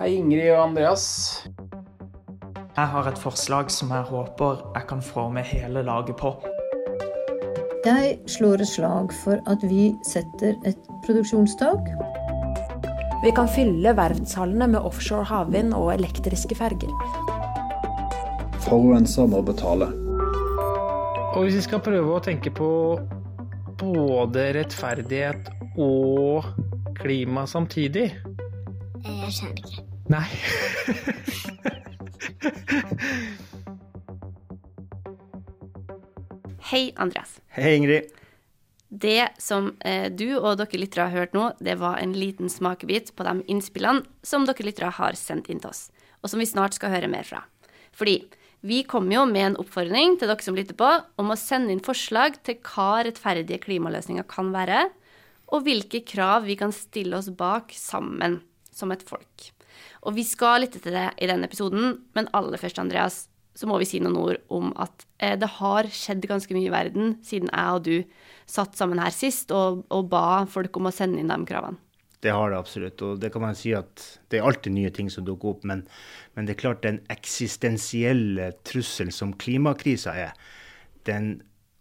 Hei, Ingrid og Andreas. Jeg har et forslag som jeg håper jeg kan få med hele laget på. Jeg slår et slag for at vi setter et produksjonstak. Vi kan fylle verftshallene med offshore havvind og elektriske ferger. Forurenser må betale. Og hvis vi skal prøve å tenke på både rettferdighet og klima samtidig Jeg skjønner ikke. Nei. Hei, Andreas. Hei, Ingrid. Det som eh, du og dere lyttere har hørt nå, det var en liten smakebit på de innspillene som dere lyttere har sendt inn til oss, og som vi snart skal høre mer fra. Fordi vi kommer jo med en oppfordring til dere som lytter på, om å sende inn forslag til hva rettferdige klimaløsninger kan være, og hvilke krav vi kan stille oss bak sammen, som et folk. Og vi skal lytte til det i denne episoden, men aller først, Andreas, så må vi si noen ord om at eh, det har skjedd ganske mye i verden siden jeg og du satt sammen her sist og, og ba folk om å sende inn de kravene. Det har det absolutt. Og det kan man si at det er alltid nye ting som dukker opp. Men, men det er klart den eksistensielle trusselen som klimakrisa er, den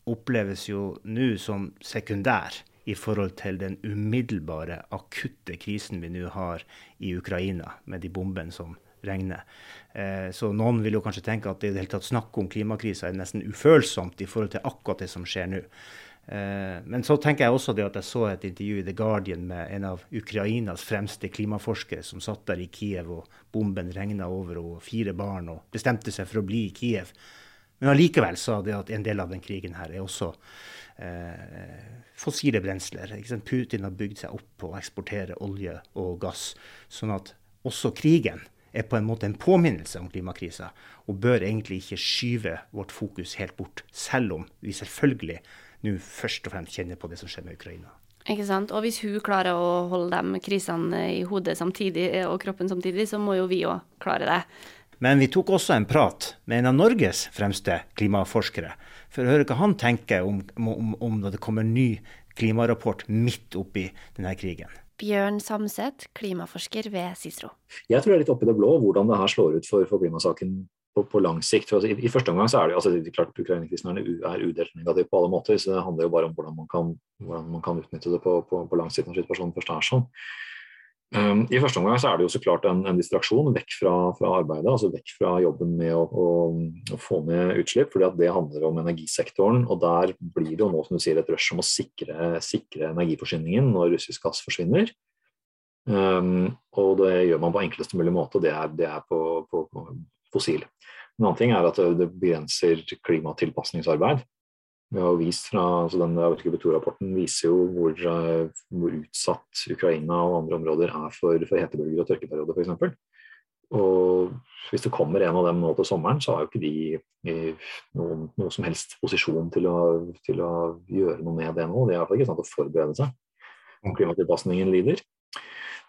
oppleves jo nå som sekundær i forhold til den umiddelbare, akutte krisen vi nå har i Ukraina, med de bombene som regner. Eh, så noen vil jo kanskje tenke at det i det hele tatt snakk om klimakrisa er nesten ufølsomt i forhold til akkurat det som skjer nå. Eh, men så tenker jeg også det at jeg så et intervju i The Guardian med en av Ukrainas fremste klimaforskere som satt der i Kiev, og bomben regna over og fire barn, og bestemte seg for å bli i Kiev. Men allikevel sa det at en del av den krigen her er også fossile brensler. Putin har bygd seg opp på å eksportere olje og gass. Sånn at også krigen er på en måte en påminnelse om klimakrisa, og bør egentlig ikke skyve vårt fokus helt bort, selv om vi selvfølgelig nå først og fremst kjenner på det som skjer med Ukraina. Ikke sant? Og hvis hun klarer å holde de krisene i hodet samtidig, og kroppen samtidig, så må jo vi òg klare det. Men vi tok også en prat med en av Norges fremste klimaforskere, for å høre hva han tenker om, om, om det kommer ny klimarapport midt oppi denne krigen. Bjørn Samset, klimaforsker ved CICERO. Jeg tror det er litt oppi det blå hvordan det her slår ut for, for klimasaken på, på, lang sikt. Altså, i, i, første omgang så er det altså, er klart Ukraina-krisen er, er udelt negativ på alle måter, så det handler jo bare om hvordan man kan, hvordan man kan utnytte det på, på, på lang sikt når situasjonen først er sånn. Um, I første omgang så er det jo så klart en, en distraksjon vekk fra, fra, arbeidet, altså vekk fra jobben med å, å, å få ned utslipp, fordi det handler om energisektoren. og Der blir det jo nå som du sier, et rush om å sikre, sikre energiforsyningen når russisk gass forsvinner. Um, og det gjør man på enkleste mulig måte, det er, det er på, på, på, fossil. En annen ting er at det begrenser klimatilpasningsarbeid. Vi har vist fra, altså den rapporten viser jo hvor, eh, hvor, utsatt Ukraina og andre områder er for, for hetebølger og tørkeperioder f.eks. Og hvis det kommer en av dem nå til sommeren, så har jo ikke de noen, noe som helst posisjon til å, til å, gjøre noe med det nå. Det er iallfall ikke sant å forberede seg om klimatilpasningen lider.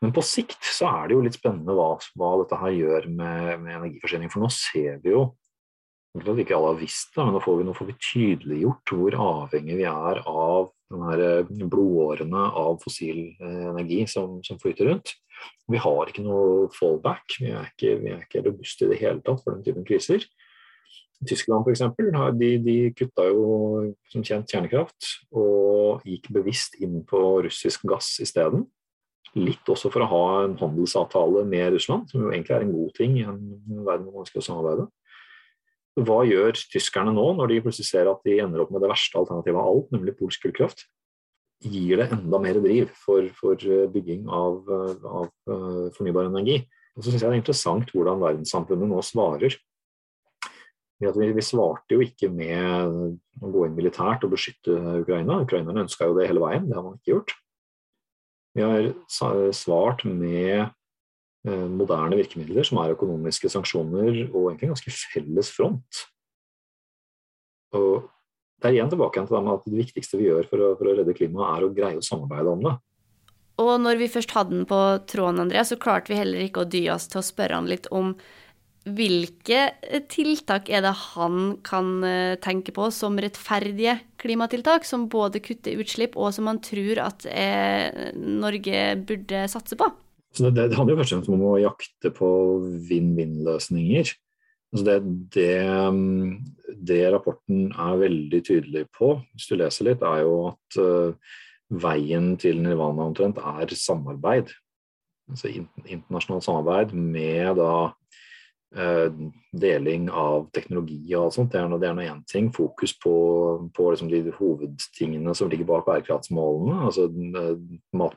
Men på sikt så er det jo litt spennende hva, hva dette her gjør med, med energiforsyning. For nå ser vi jo at ikke alle har visst det, men nå får vi, nå får vi tydeliggjort hvor avhengig vi er av de eh, blodårene av fossil eh, energi som, som, flyter rundt. Vi har ikke noe fallback, vi er ikke, vi er ikke robuste i det hele tatt for den typen kriser. Tyskland f.eks. De, de kutta jo som kjent kjernekraft og gikk bevisst inn på russisk gass isteden. Litt også for å ha en handelsavtale med Russland, som jo egentlig er en god ting i en verden hvor man skal samarbeide. Hva gjør tyskerne nå, når de plutselig ser at de ender opp med det verste alternativet av alt, nemlig polsk kullkraft? Gir det enda mer driv for, for eh, bygging av, eh, av, eh, fornybar energi? Og så syns jeg det er interessant hvordan verdenssamfunnet nå svarer. Vi, vi svarte jo ikke med å gå inn militært og beskytte Ukraina. Ukrainerne ønska jo det hele veien, det har man ikke gjort. Vi har svart med moderne virkemidler, som er økonomiske sanksjoner og egentlig en ganske felles front. Og Det er igjen tilbake til det med at det viktigste vi gjør for å, for å redde klimaet, er å greie å samarbeide om det. Og når vi først hadde den på tråden, Andreas, så klarte vi heller ikke å dy oss til å spørre han litt om hvilke tiltak er det han kan eh, tenke på som rettferdige klimatiltak, som både kutter utslipp og som han tror at eh, Norge burde satse på? Så det, det handler jo først og fremst om å jakte på vinn-vinn-løsninger. Altså det, det, det, rapporten er veldig tydelig på, hvis du leser litt, er jo at uh, veien til nirvana omtrent er samarbeid. Altså internasjonalt samarbeid med da deling av teknologi og sånt. Det er noe én ting. Fokus på, på liksom de hovedtingene som ligger bak bærekraftsmålene. Altså uh, mat,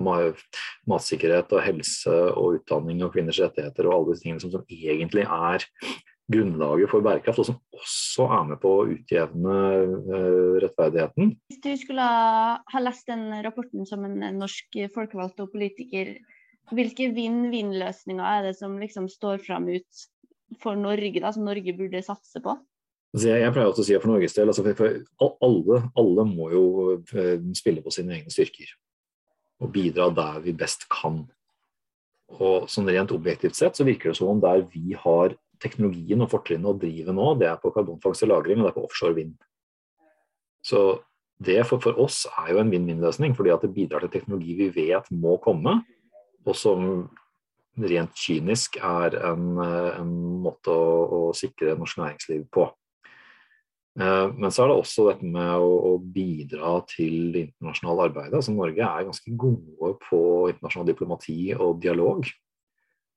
matsikkerhet og helse og utdanning og kvinners rettigheter og alle disse tingene som, som egentlig er grunnlaget for bærekraft, og som også er med på å utjevne uh, rettferdigheten. Hvis du skulle ha lest den rapporten som en norsk folkevalgt og politiker, hvilke vinn-vinn-løsninger er det som liksom står fram ut for Norge, da, som Norge burde satse på? Altså jeg, jeg, pleier også å si at for Norges del, altså for, for alle, alle, må jo uh, spille på sine egne styrker. Og bidra der vi best kan. Og sånn Rent objektivt sett så virker det som om der vi har teknologien og fortrinnet å drive nå, det er på karbonfangst og -lagring, og det er på offshore vind. Så det for, for oss er jo en vinn-vinn-løsning, fordi at det bidrar til teknologi vi vet må komme, og som rent kynisk er en, en måte å, å, sikre norsk næringsliv på. Eh, men så er det også dette med å, å bidra til det internasjonale arbeidet. Altså, Norge er ganske gode på internasjonal diplomati og dialog.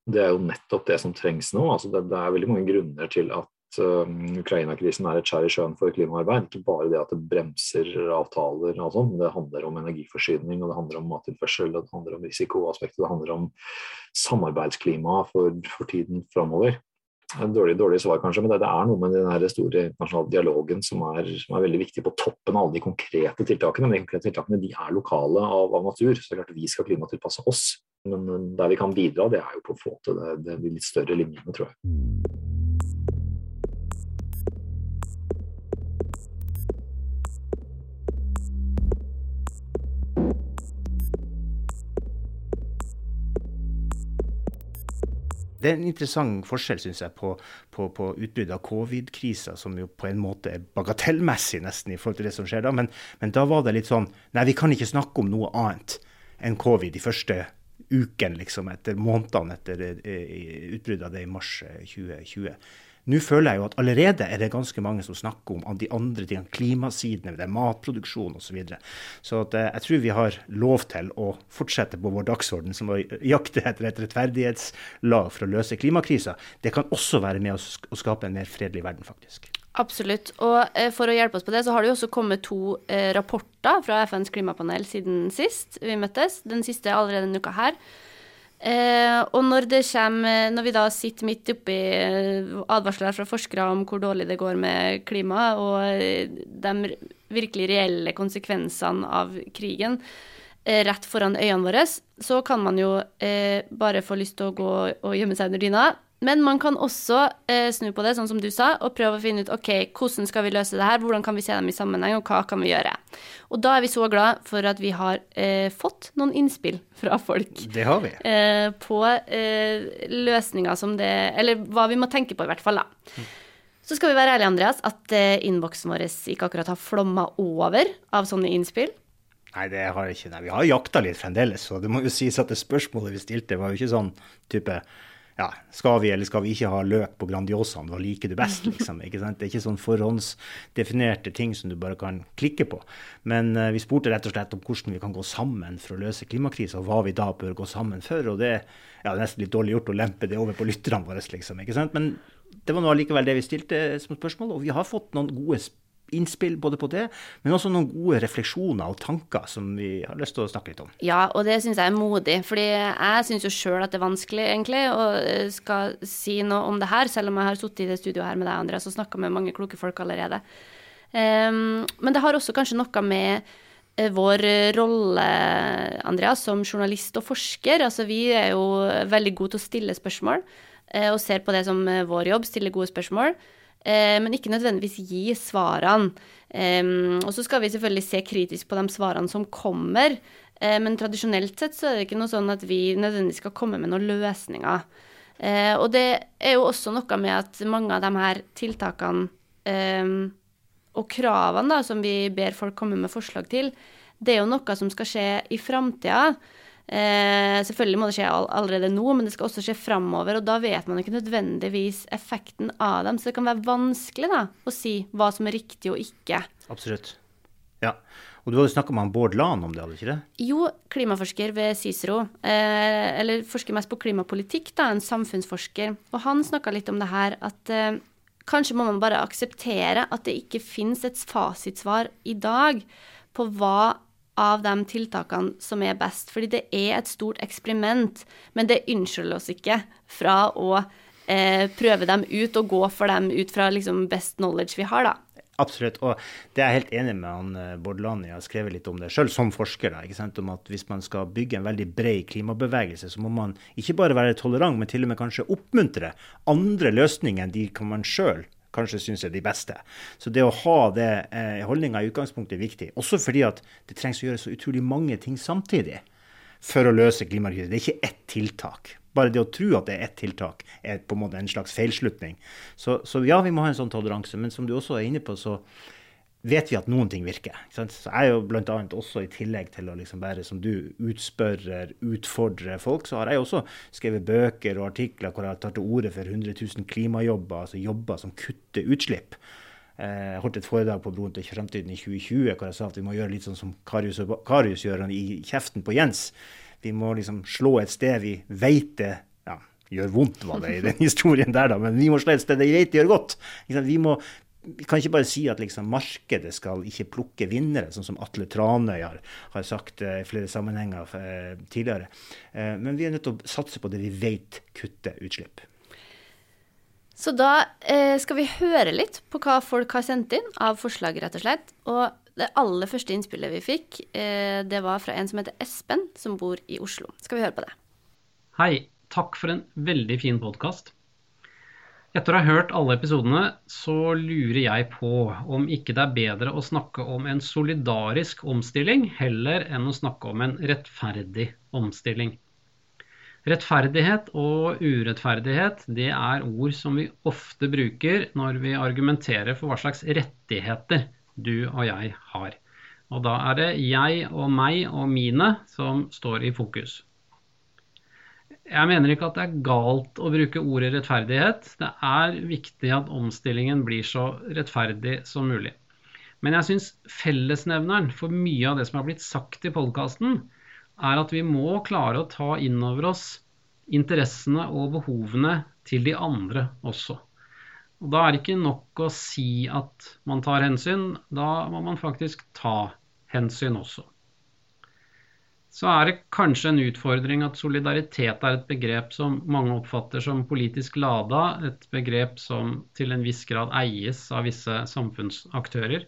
Det er jo nettopp det som trengs nå. Altså det, det, er veldig mange grunner til at Ukraina-krisen er et skjær i sjøen for klimaarbeid. Ikke bare det at det bremser avtaler, og sånt, det handler om energiforsyning, og det handler om mattilførsel, det handler om risikoaspektet, det handler om samarbeidsklima for, for tiden framover. Dårlig, dårlig svar, kanskje, men det, det, er noe med den store internasjonale dialogen som er, som er, veldig viktig på toppen av alle de konkrete tiltakene. Men de konkrete tiltakene de er lokale av, av natur, så det er klart vi skal klimatilpasse oss. Men der vi kan bidra, det er jo på å få til det litt større linjene, tror jeg. Det er en interessant forskjell synes jeg, på, på, på utbruddet av covid-krisa, som jo på en måte er bagatellmessig nesten i forhold til det som skjer da. Men, men, da var det litt sånn Nei, vi kan ikke snakke om noe annet enn covid de første ukene, liksom, etter månedene etter eh, utbruddet av det i mars 2020. Nå føler jeg jo at allerede er det ganske mange som snakker om de andre tingene, klimasidene ved det, matproduksjon osv. Så, videre. så at, eh, jeg tror vi har lov til å fortsette på vår dagsorden, som å jakte etter et rettferdighetslag for å løse klimakrisa. Det kan også være med å skape en mer fredelig verden, faktisk. Absolutt. Og eh, for å hjelpe oss på det, så har det jo også kommet to eh, rapporter fra FNs klimapanel siden sist vi møttes. Den siste allerede denne uka her. Eh, og når kommer Når vi da sitter midt oppi eh, advarsler fra forskere om hvor dårlig det går med klimaet, og eh, de virkelig reelle konsekvensene av krigen eh, rett foran øynene våre, så kan man jo eh, bare få lyst til å gå og gjemme seg under dyna. Men man kan også eh, snu på det, sånn som du sa, og prøve å finne ut ok, hvordan skal vi løse det her, hvordan kan vi se dem i sammenheng, og hva kan vi gjøre. Og da er vi så glad for at vi har eh, fått noen innspill fra folk. Det har vi. Eh, på eh, løsninger som det Eller hva vi må tenke på, i hvert fall, da. Mm. Så skal vi være ærlige, Andreas, at eh, innboksen vår ikke akkurat har flomma over av sånne innspill. Nei, det har jeg ikke. Nei, vi har jakta litt fremdeles, så det må jo sies at det spørsmålet vi stilte, var jo ikke sånn type ja, skal vi eller skal vi ikke ha løk på Grandiosaen, hva liker du best? liksom, ikke sant? Det er ikke sånn forhåndsdefinerte ting som du bare kan klikke på. Men uh, vi spurte rett og slett om hvordan vi kan gå sammen for å løse klimakrisa, og hva vi da bør gå sammen for. og det, ja, er nesten litt dårlig gjort å lempe det over på lytterne våre, liksom. ikke sant? Men det var nå allikevel det vi stilte som spørsmål, og vi har fått noen gode spørsmål innspill både på det, men også noen gode refleksjoner og tanker som vi har lyst til å snakke litt om. Ja, og det syns jeg er modig, fordi jeg syns jo sjøl at det er vanskelig, egentlig, å eh, skal si noe om det her, selv om jeg har sittet i det studioet her med deg, Andreas, og snakka med mange kloke folk allerede. Um, men det har også kanskje noe med eh, vår rolle, Andreas, som journalist og forsker. Altså, vi er jo veldig gode til å stille spørsmål, eh, og ser på det som vår jobb, stille gode spørsmål eh, men ikke nødvendigvis gi svarene. Og så skal vi selvfølgelig se kritisk på de svarene som kommer, eh, men tradisjonelt sett så er det ikke noe sånn at vi nødvendigvis skal komme med noen løsninger. Eh, og det er jo også noe med at mange av de her tiltakene og kravene da, som vi ber folk komme med forslag til, det er jo noe som skal skje i framtida. Eh, selvfølgelig må det skje all allerede nå, men det skal også skje framover. Og da vet man ikke nødvendigvis effekten av dem. Så det kan være vanskelig da, å si hva som er riktig og ikke. Absolutt. Ja. Og du hadde snakka med Bård Lahn om det, hadde du ikke det? Jo, klimaforsker ved Cicero, eh, eller forsker mest på klimapolitikk, da, en samfunnsforsker. Og han snakka litt om det her at eh, kanskje må man bare akseptere at det ikke fins et fasitsvar i dag på hva av de tiltakene som er best. Fordi det er et stort eksperiment, men det unnskylder oss ikke fra å eh, prøve dem ut og gå for dem ut fra liksom best knowledge vi har, da. Absolutt, og det er jeg helt enig med han eh, Bård Lani. Har skrevet litt om det sjøl som forsker. Da, ikke sant? om at Hvis man skal bygge en veldig bred klimabevegelse, så må man ikke bare være tolerant, men til og med kanskje oppmuntre andre løsninger enn de kan man sjøl kanskje syns er de beste. Så det å ha det eh, holdninga i utgangspunktet er viktig. Også fordi at det trengs å gjøre så utrolig mange ting samtidig for å løse klimakrisen. Det er ikke ett tiltak. Bare det å tro at det er ett tiltak, er på en måte en slags feilslutning. Så, så ja, vi må ha en sånn toleranse. Men som du også er inne på, så vet vi at noen ting virker. Så jeg er jo annet også, i tillegg til å liksom være som du, utspørrer, utfordrer folk, så har jeg også skrevet bøker og artikler hvor jeg tar til orde for 100 000 klimajobber, altså jobber som kutter utslipp. Eh, jeg holdt et foredrag på Broen til fremtiden i 2020 hvor jeg sa at vi må gjøre litt sånn som Karius, Karius gjør i kjeften på Jens. Vi må liksom slå et sted vi vet det ja, gjør vondt, var det i den historien der, da, men vi må slå et sted det gjør godt. Vi må vi kan ikke bare si at liksom markedet skal ikke plukke vinnere, sånn som Atle Tranøy har, har sagt eh, i flere sammenhenger eh, tidligere. Eh, men vi er nødt til å satse på det vi vet kutter utslipp. Så da eh, skal vi høre litt på hva folk har sendt inn av forslag, rett og slett. Og det aller første innspillet vi fikk, eh, det var fra en som heter Espen, som bor i Oslo. Skal vi høre på det? Hei. Takk for en veldig fin podkast. Etter å ha hørt alle episodene, så lurer jeg på om ikke det er bedre å snakke om en solidarisk omstilling heller enn å snakke om en rettferdig omstilling. Rettferdighet og urettferdighet det er ord som vi ofte bruker når vi argumenterer for hva slags rettigheter du og jeg har. Og da er det jeg og meg og mine som står i fokus. Jeg mener ikke at det er galt å bruke ordet rettferdighet. Det er viktig at omstillingen blir så rettferdig som mulig. Men jeg syns fellesnevneren for mye av det som har blitt sagt i podkasten, er at vi må klare å ta inn over oss interessene og behovene til de andre også. Og Da er det ikke nok å si at man tar hensyn, da må man faktisk ta hensyn også så er det kanskje en utfordring at solidaritet er et begrep som mange oppfatter som politisk lada, et begrep som til en viss grad eies av visse samfunnsaktører.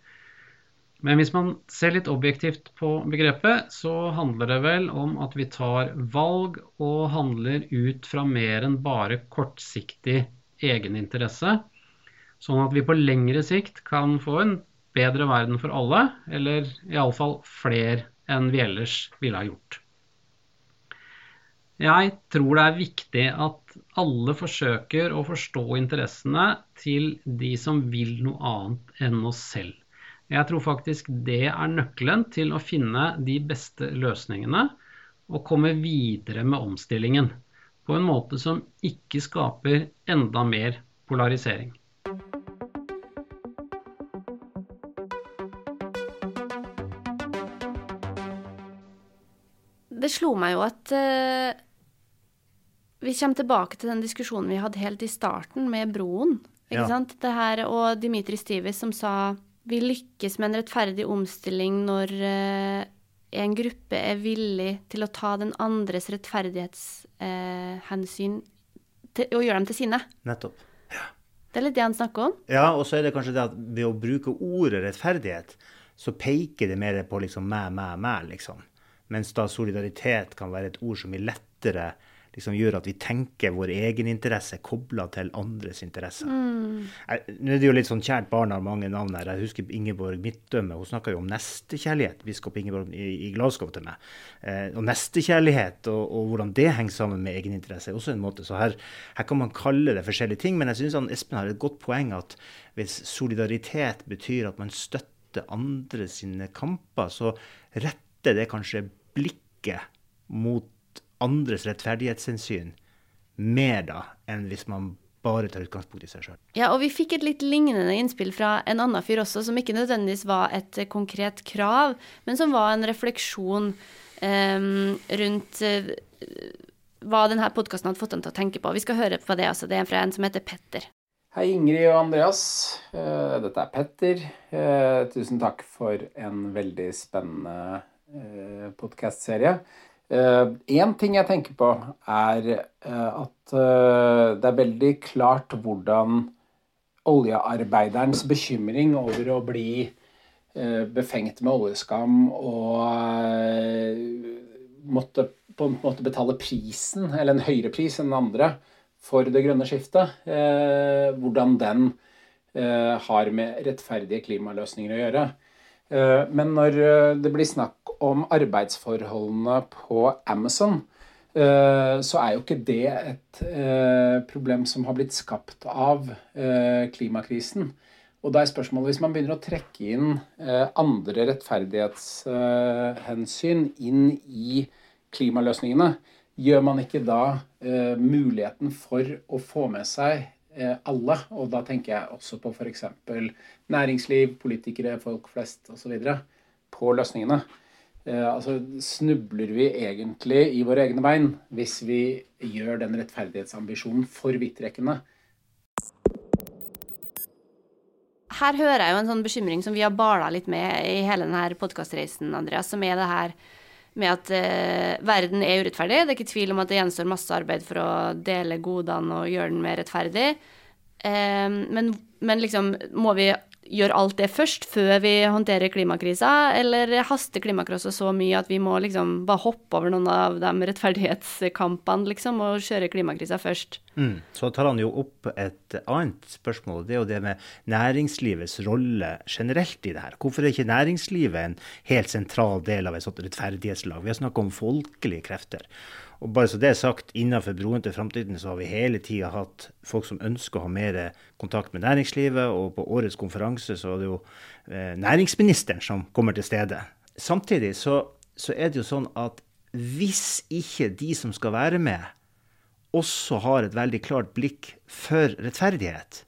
Men hvis man ser litt objektivt på begrepet, så handler det vel om at vi tar valg og handler ut fra mer enn bare kortsiktig egeninteresse, sånn at vi på lengre sikt kan få en bedre verden for alle, eller iallfall flere enn vi ellers ville ha gjort. Jeg tror det er viktig at alle forsøker å forstå interessene til de som vil noe annet enn oss selv. Jeg tror faktisk det er nøkkelen til å finne de beste løsningene og komme videre med omstillingen på en måte som ikke skaper enda mer polarisering. Det slo meg jo at uh, vi kommer tilbake til den diskusjonen vi hadde helt i starten med broen. Ikke ja. sant? Det her, og Dimitri Stivis som sa vi lykkes med en rettferdig omstilling når uh, en gruppe er villig til å ta den andres rettferdighetshensyn uh, og gjøre dem til sine. Nettopp. Ja. Det er litt det han snakker om. Ja, og så er det kanskje det at ved å bruke ordet rettferdighet, så peker det mer på liksom meg, meg, meg, liksom. Mens da solidaritet kan være et ord som er lettere liksom gjør at vi tenker vår egeninteresse kobla til andres interesser. Mm. Nå er det jo litt sånn kjært barn har mange navn her. Jeg husker Ingeborg Midtdømme. Hun snakka jo om nestekjærlighet, biskop Ingeborg i, i Glasgow til meg. Eh, og nestekjærlighet og, og, hvordan det henger sammen med egeninteresse, er også en måte. Så her, her kan man kalle det forskjellige ting. Men jeg syns Espen har et godt poeng at hvis solidaritet betyr at man støtter andre sine kamper, så retter det kanskje blikket mot andres rettferdighetshensyn mer da enn hvis man bare tar utgangspunkt i seg sjøl. Ja, og vi fikk et litt lignende innspill fra en annen fyr også, som ikke nødvendigvis var et konkret krav, men som var en refleksjon eh, rundt eh, hva denne podkasten hadde fått ham til å tenke på. Vi skal høre på det. altså. Det er fra en som heter Petter. Hei, Ingrid og Andreas. Eh, dette er Petter. Eh, tusen takk for en veldig spennende podkastserie. Én ting jeg tenker på, er at det er veldig klart hvordan oljearbeiderens bekymring over å bli befengt med oljeskam og måtte på en måte betale prisen, eller en høyere pris enn andre, for det grønne skiftet. hvordan den har med rettferdige klimaløsninger å gjøre. Men når det blir snakk om arbeidsforholdene på Amazon, så er jo ikke det et problem som har blitt skapt av klimakrisen. Og da er spørsmålet hvis man begynner å trekke inn andre rettferdighetshensyn inn i klimaløsningene, gjør man ikke da muligheten for å få med seg alle, og da tenker jeg også på f.eks. næringsliv, politikere, folk flest osv., på løsningene. Altså snubler vi egentlig i våre egne bein hvis vi gjør den rettferdighetsambisjonen for vidtrekkende? Her hører jeg jo en sånn bekymring som vi har bala litt med i hele denne podkastreisen, Andreas, som er det her med at eh, verden er urettferdig. Det er ikke tvil om at det gjenstår masse arbeid for å dele godene og gjøre den mer rettferdig. Eh, men, men, liksom, må vi gjøre alt det først, før vi håndterer klimakrisa, eller haster klimakrisa så mye at vi må liksom bare hoppe over noen av de rettferdighetskampene, liksom, og kjøre klimakrisa først? Mm. Så tar han jo opp et annet spørsmål, det er jo det med næringslivets rolle generelt i det her. Hvorfor er ikke næringslivet en helt sentral del av et sånt rettferdighetslag? Vi har snakka om folkelige krefter. Og bare så det er sagt, innenfor Broen til framtiden så har vi hele tida hatt folk som ønsker å ha mer kontakt med næringslivet, og på årets konferanse så er det jo eh, næringsministeren som kommer til stede. Samtidig så, så er det jo sånn at hvis ikke de som skal være med, også har et veldig klart blikk for rettferdighet,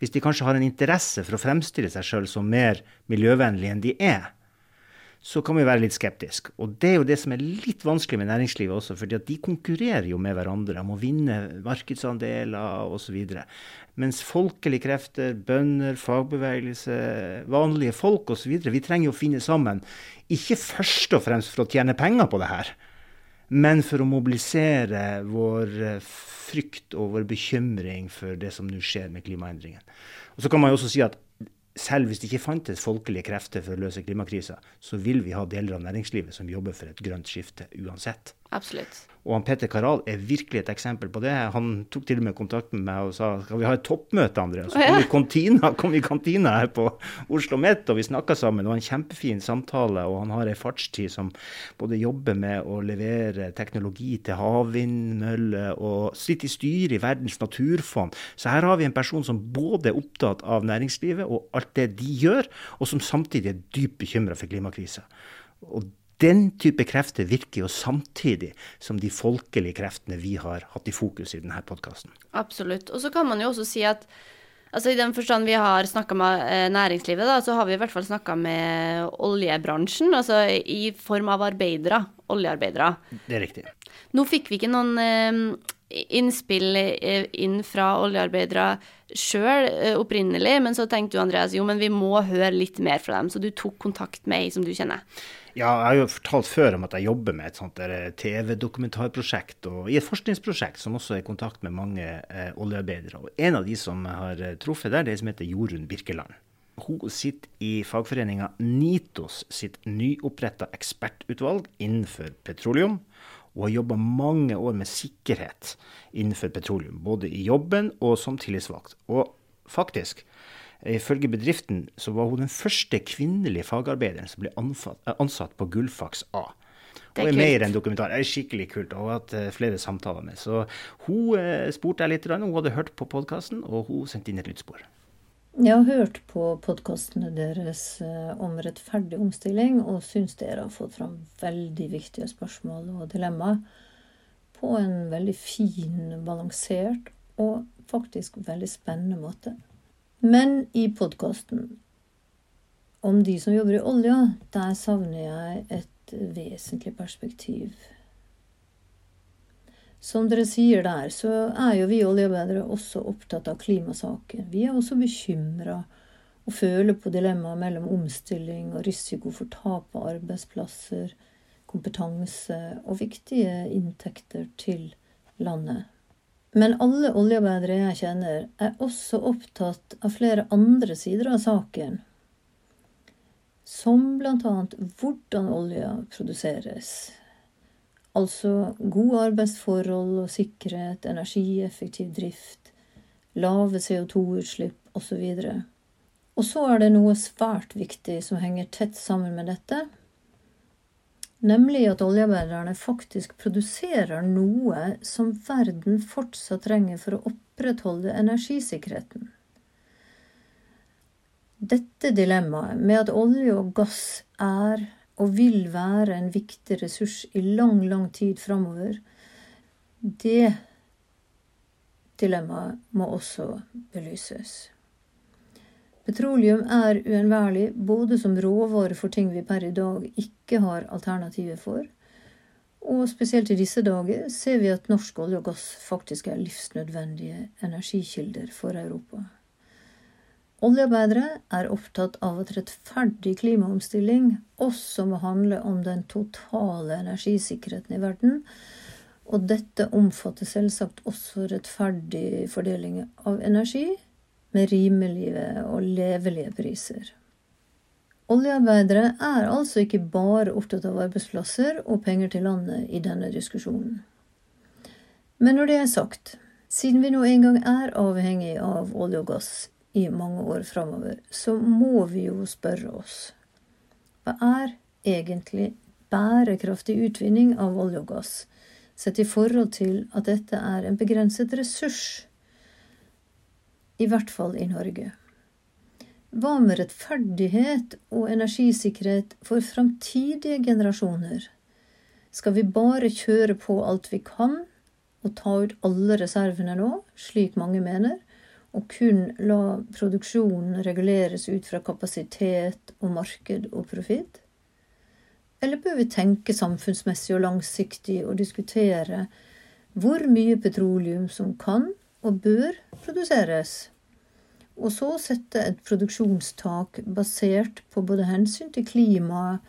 hvis de kanskje har en interesse for å fremstille seg sjøl som mer miljøvennlig enn de er, så kan vi være litt skeptiske. Og det er jo det som er litt vanskelig med næringslivet også, fordi at de konkurrerer jo med hverandre om å vinne markedsandeler osv. Mens folkelige krefter, bønder, fagbevegelse, vanlige folk osv., vi trenger jo å finne sammen. Ikke først og fremst for å tjene penger på det her, men for å mobilisere vår frykt og vår bekymring for det som nå skjer med klimaendringen. Og så kan man jo også si at selv hvis det ikke fantes folkelige krefter for å løse klimakrisa, så vil vi ha deler av næringslivet som jobber for et grønt skifte uansett. Absolutt. Og han Petter Karal er virkelig et eksempel på det. Han tok til og med kontakt med meg og sa skal vi ha et toppmøte, André? Så kom vi kantina, kom i kantina her på Oslo Met, og vi snakka sammen. Det var en kjempefin samtale. Og han har ei fartstid som både jobber med å levere teknologi til havvindmøller og sitter i styret i Verdens naturfond. Så her har vi en person som både er opptatt av næringslivet og alt det de gjør, og som samtidig er dypt bekymra for klimakrisa. Og den type krefter virker jo samtidig som de folkelige kreftene vi har hatt i fokus i denne podkasten. Absolutt. Og så kan man jo også si at altså i den forstand vi har snakka med eh, næringslivet, da, så har vi i hvert fall snakka med oljebransjen. Altså i form av arbeidere. Oljearbeidere. Det er riktig. Nå fikk vi ikke noen eh, innspill eh, inn fra oljearbeidere sjøl opprinnelig, men så tenkte du Andreas jo, men vi må høre litt mer fra dem, så du tok kontakt med ei som du kjenner. Ja, jeg har jo fortalt før om at jeg jobber med et sånt TV-dokumentarprosjekt og i et forskningsprosjekt som også er i kontakt med mange eh, oljearbeidere. Og en av de som har eh, truffet der, det er som heter Jorunn Birkeland. Hun sitter i fagforeninga NITOS sitt nyoppretta ekspertutvalg innenfor petroleum, og har jobba mange år med sikkerhet innenfor petroleum. Både i jobben og som tillitsvalgt. Og faktisk, Ifølge bedriften så var hun den første kvinnelige fagarbeideren som ble ansatt på Gullfaks A. Det er, og er mer enn dokumentar. Det er skikkelig kult. Og har hatt eh, flere samtaler med. Så hun eh, spurte jeg litt. Hun hadde hørt på podkasten, og hun sendte inn et lydspor. Jeg har hørt på podkastene deres eh, om rettferdig omstilling, og syns dere har fått fram veldig viktige spørsmål og dilemmaer på en veldig fin, balansert og faktisk veldig spennende måte. Men i podkasten om de som jobber i olja, der savner jeg et vesentlig perspektiv. Som dere sier der, så er jo vi oljearbeidere også opptatt av klimasaken. Vi er også bekymra og føler på dilemmaet mellom omstilling og risiko for tap av arbeidsplasser, kompetanse og viktige inntekter til landet. Men alle oljearbeidere jeg kjenner, er også opptatt av flere andre sider av saken som bl.a. hvordan olja produseres. Altså gode arbeidsforhold og sikkerhet, energieffektiv drift, lave CO2-utslipp osv. Og så er det noe svært viktig som henger tett sammen med dette, nemlig at oljearbeiderne faktisk produserer noe som verden fortsatt trenger for å opprettholde energisikkerheten. Dette dilemmaet med at olje og gass er og vil være en viktig ressurs i lang, lang tid framover, det dilemmaet må også belyses. Petroleum er uunnværlig både som råvare for ting vi per i dag ikke har alternativer for, og spesielt i disse dager ser vi at norsk olje og gass faktisk er livsnødvendige energikilder for Europa. Oljearbeidere er opptatt av at rettferdig klimaomstilling også må handle om den totale energisikkerheten i verden, og dette omfatter selvsagt også rettferdig fordeling av energi med rimelige og levelige priser. Oljearbeidere er altså ikke bare opptatt av arbeidsplasser og penger til landet i denne diskusjonen. Men når det er sagt, siden vi nå engang er avhengig av olje og gass i mange år framover, så må vi jo spørre oss hva er egentlig bærekraftig utvinning av olje og gass, sett i forhold til at dette er en begrenset ressurs, i hvert fall i Norge? Hva med rettferdighet og energisikkerhet for framtidige generasjoner? Skal vi bare kjøre på alt vi kan og ta ut alle reservene nå, slik mange mener? og kun la produksjonen reguleres ut fra kapasitet og marked og profitt? Eller bør vi tenke samfunnsmessig og langsiktig og diskutere hvor mye petroleum som kan og bør produseres? Og så sette et produksjonstak basert på både hensyn til klimaet,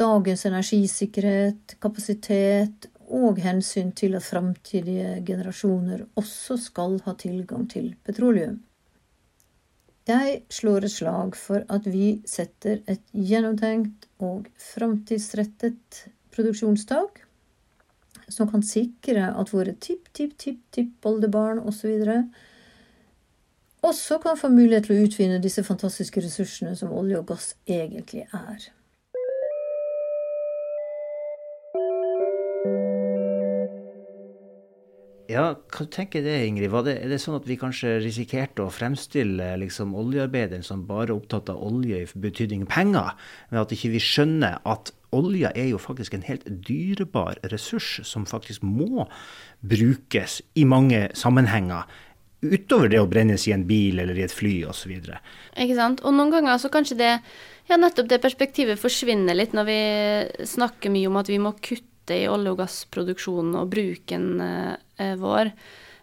dagens energisikkerhet, kapasitet og hensyn til at framtidige generasjoner også skal ha tilgang til petroleum. Jeg slår et slag for at vi setter et gjennomtenkt og framtidsrettet produksjonstak som kan sikre at våre tipp-tipp-tipp-tippoldebarn osv. også kan få mulighet til å utvinne disse fantastiske ressursene som olje og gass egentlig er. Ja, hva tenker du det, Ingrid? Det, er det sånn at vi kanskje risikerte å fremstille liksom, oljearbeideren som bare opptatt av olje i betydning penger, men at ikke vi skjønner at olja er jo faktisk en helt dyrebar ressurs som faktisk må brukes i mange sammenhenger. Utover det å brennes i en bil eller i et fly osv. Ikke sant. Og noen ganger så kanskje det ja, nettopp det perspektivet forsvinner litt når vi snakker mye om at vi må kutte i olje- og gassproduksjonen og bruken eh, vår.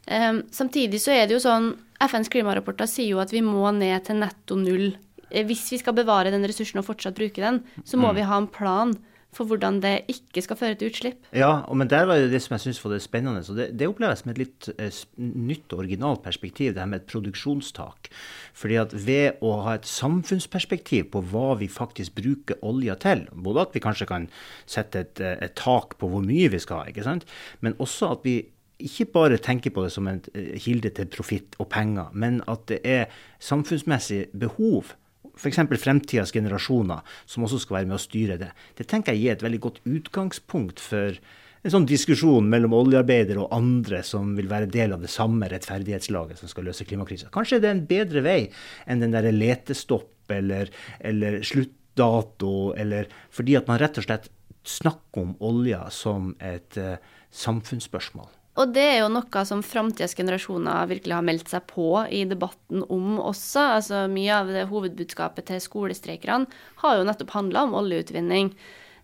Eh, samtidig så er det jo sånn FNs klimarapporter sier jo at vi må ned til netto null. Eh, hvis vi skal bevare den ressursen og fortsatt bruke den, så må mm. vi ha en plan for hvordan det ikke skal føre til utslipp. Ja, men der var jo det som jeg syns var det spennende. Så det, det oppleves som et litt eh, nytt og originalt perspektiv, det her med et produksjonstak. Fordi at ved å ha et samfunnsperspektiv på hva vi faktisk bruker olja til, både at vi kanskje kan sette et, eh, et tak på hvor mye vi skal ha, ikke sant? men også at vi ikke bare tenker på det som en eh, kilde til profitt og penger, men at det er samfunnsmessig behov f.eks. fremtidas generasjoner som også skal være med å styre det. Det tenker jeg gir et veldig godt utgangspunkt for en sånn diskusjon mellom oljearbeidere og andre som vil være del av det samme rettferdighetslaget som skal løse klimakrisa. Kanskje det er en bedre vei enn den derre letestopp eller, eller sluttdato, eller fordi at man rett og slett snakker om olja som et uh, samfunnsspørsmål. Og det er jo noe som framtidas generasjoner virkelig har meldt seg på i debatten om også. Altså Mye av det hovedbudskapet til skolestreikerne har jo nettopp handla om oljeutvinning.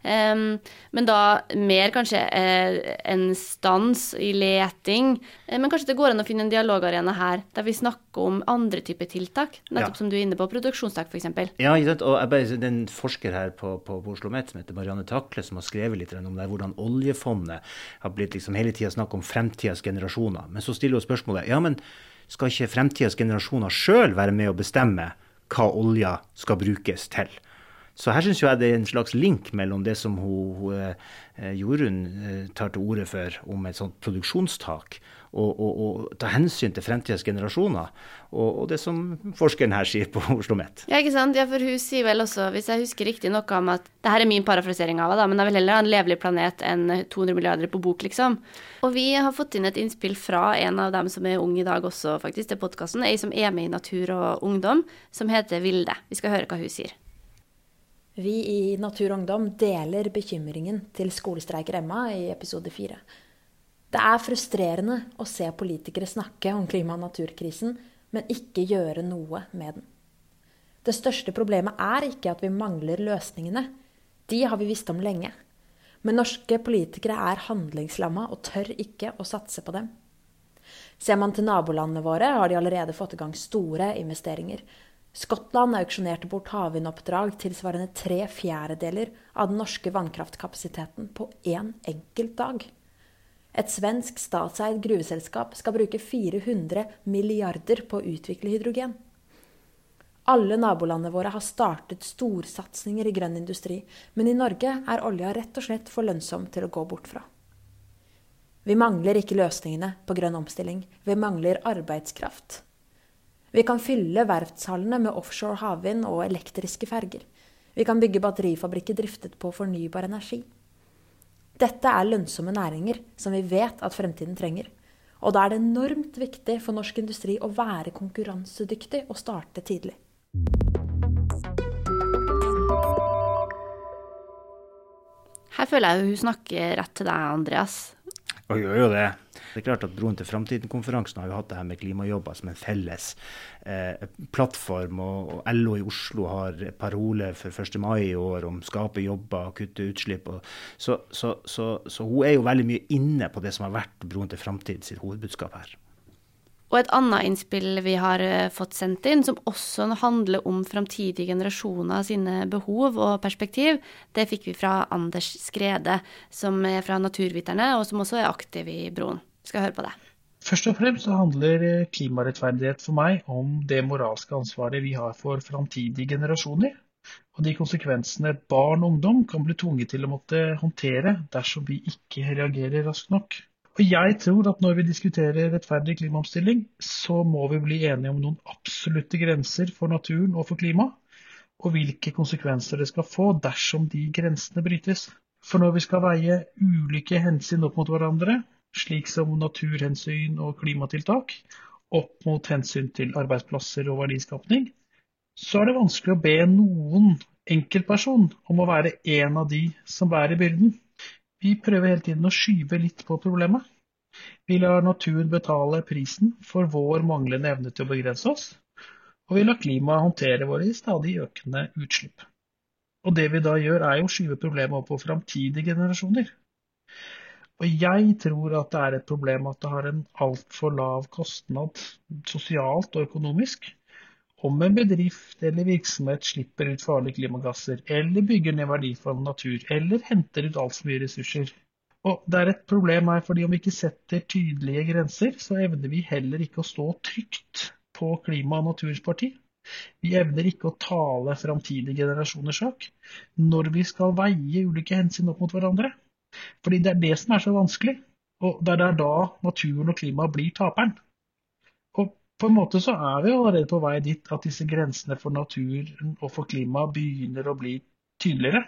Men da mer kanskje eh, en stans i leting. Eh, men kanskje det går an å finne en dialogarena her der vi snakker om andre typer tiltak. Nettopp ja. som du er inne på, produksjonstak f.eks. Ja, ikke sant? og jeg bare, det er en forsker her på, på, på Oslo Met som heter Marianne Takle, som har skrevet litt om det, hvordan oljefondet har blitt liksom hele tida snakk om fremtidas generasjoner. Men så stiller hun spørsmålet ja, men skal ikke fremtidas generasjoner sjøl være med å bestemme hva olja skal brukes til? Så her syns jeg det er en slags link mellom det som hun, hun, eh, Jorunn eh, tar til orde for om et sånt produksjonstak, og, og, ta hensyn til fremtidens generasjoner, og, og, det som forskeren her sier på Oslo Met. Ja, ikke sant. Ja, for hun sier vel også, hvis jeg husker riktig, noe om at det her er min parafrasering av det, men jeg vil heller ha en levelig planet enn 200 milliarder på bok, liksom. Og vi har fått inn et innspill fra en av dem som er ung i dag også, faktisk, til podkasten, ei som er med i Natur og Ungdom, som heter Vilde. Vi skal høre hva hun sier. Vi i Natur og Ungdom deler bekymringen til skolestreiker Emma i episode fire. Det er frustrerende å se politikere snakke om klima- og naturkrisen, men ikke gjøre noe med den. Det største problemet er ikke at vi mangler løsningene. De har vi visst om lenge. Men norske politikere er handlingslamma og tør ikke å satse på dem. Ser man til nabolandene våre, har de allerede fått i gang store investeringer. Skottland auksjonerte bort havvindoppdrag tilsvarende tre fjerdedeler av den norske vannkraftkapasiteten på én enkelt dag. Et svensk statseid gruveselskap skal bruke 400 milliarder på å utvikle hydrogen. Alle nabolandene våre har startet storsatsinger i grønn industri, men i Norge er olja rett og slett for lønnsom til å gå bort fra. Vi mangler ikke løsningene på grønn omstilling, vi mangler arbeidskraft. Vi kan fylle verftshallene med offshore havvind og elektriske ferger. Vi kan bygge batterifabrikker driftet på fornybar energi. Dette er lønnsomme næringer som vi vet at fremtiden trenger. Og da er det enormt viktig for norsk industri å være konkurransedyktig og starte tidlig. Her føler jeg hun snakker rett til deg, Andreas. Og gjør jo det. Det er klart at Broen til framtiden-konferansen har jo hatt det her med klimajobber som en felles eh, plattform. Og, og, LO i Oslo har parole for 1. mai i år om skape jobber kutte utslipp. Og, så, så, så, så, hun er jo veldig mye inne på det som har vært Broen til framtiden sitt hovedbudskap her. Og et annet innspill vi har eh, fått sendt inn, som også handler om framtidige generasjoner sine behov og perspektiv, det fikk vi fra Anders Skrede, som er fra Naturviterne, og som også er aktiv i Broen. Skal høre på det. Først og fremst så handler eh, klimarettferdighet for meg om det moralske ansvaret vi har for framtidige generasjoner, og de konsekvensene barn og ungdom kan bli tvunget til å måtte håndtere dersom vi ikke reagerer raskt nok. Og jeg tror at når vi diskuterer rettferdig klimaomstilling, så må vi bli enige om noen absolutte grenser for naturen og for klimaet, og hvilke konsekvenser det skal få dersom de grensene brytes. For når vi skal veie ulike hensyn opp mot hverandre, slik som naturhensyn og klimatiltak, opp mot hensyn til arbeidsplasser og verdiskapning, så er det vanskelig å be noen enkeltperson om å være en av de som bærer byrden. Vi prøver hele tiden å skyve litt på problemet. Vi lar naturen betale prisen for vår manglende evne til å begrense oss, og vi lar klimaet håndtere våre stadig økende utslipp. Og det vi da gjør, er jo å skyve problemet opp på framtidige generasjoner. Og jeg tror at det er et problem at det har en altfor lav kostnad sosialt og økonomisk om en bedrift eller virksomhet slipper ut farlige klimagasser, eller bygger ned verdifull natur, eller henter ut altfor mye ressurser. Og Det er et problem her, fordi om vi ikke setter tydelige grenser, så evner vi heller ikke å stå trygt på klima- og natursparti. Vi evner ikke å tale framtidige generasjoners sak når vi skal veie ulike hensyn opp mot hverandre. Fordi det er det som er så vanskelig, og det er da naturen og klimaet blir taperen på en måte så er vi allerede på vei dit at disse grensene for naturen og for klimaet begynner å bli tydeligere.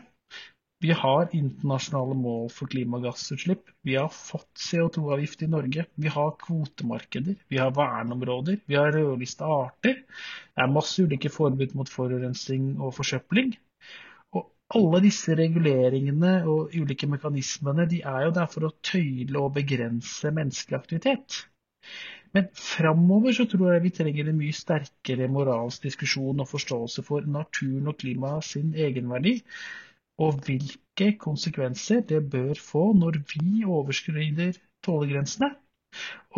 Vi har internasjonale mål for klimagassutslipp. Vi har fått CO2-avgift i Norge. Vi har kvotemarkeder. Vi har verneområder. Vi har rødlista arter. Det er masse ulike forbud mot forurensning og forsøpling. Og alle disse reguleringene og ulike mekanismene de er jo der for å tøyle og begrense menneskelig aktivitet. Men framover så tror jeg vi trenger en mye sterkere moralsk diskusjon og forståelse for naturen og klimaet sin egenverdi og hvilke konsekvenser det bør få når vi overskrider tålegrensene.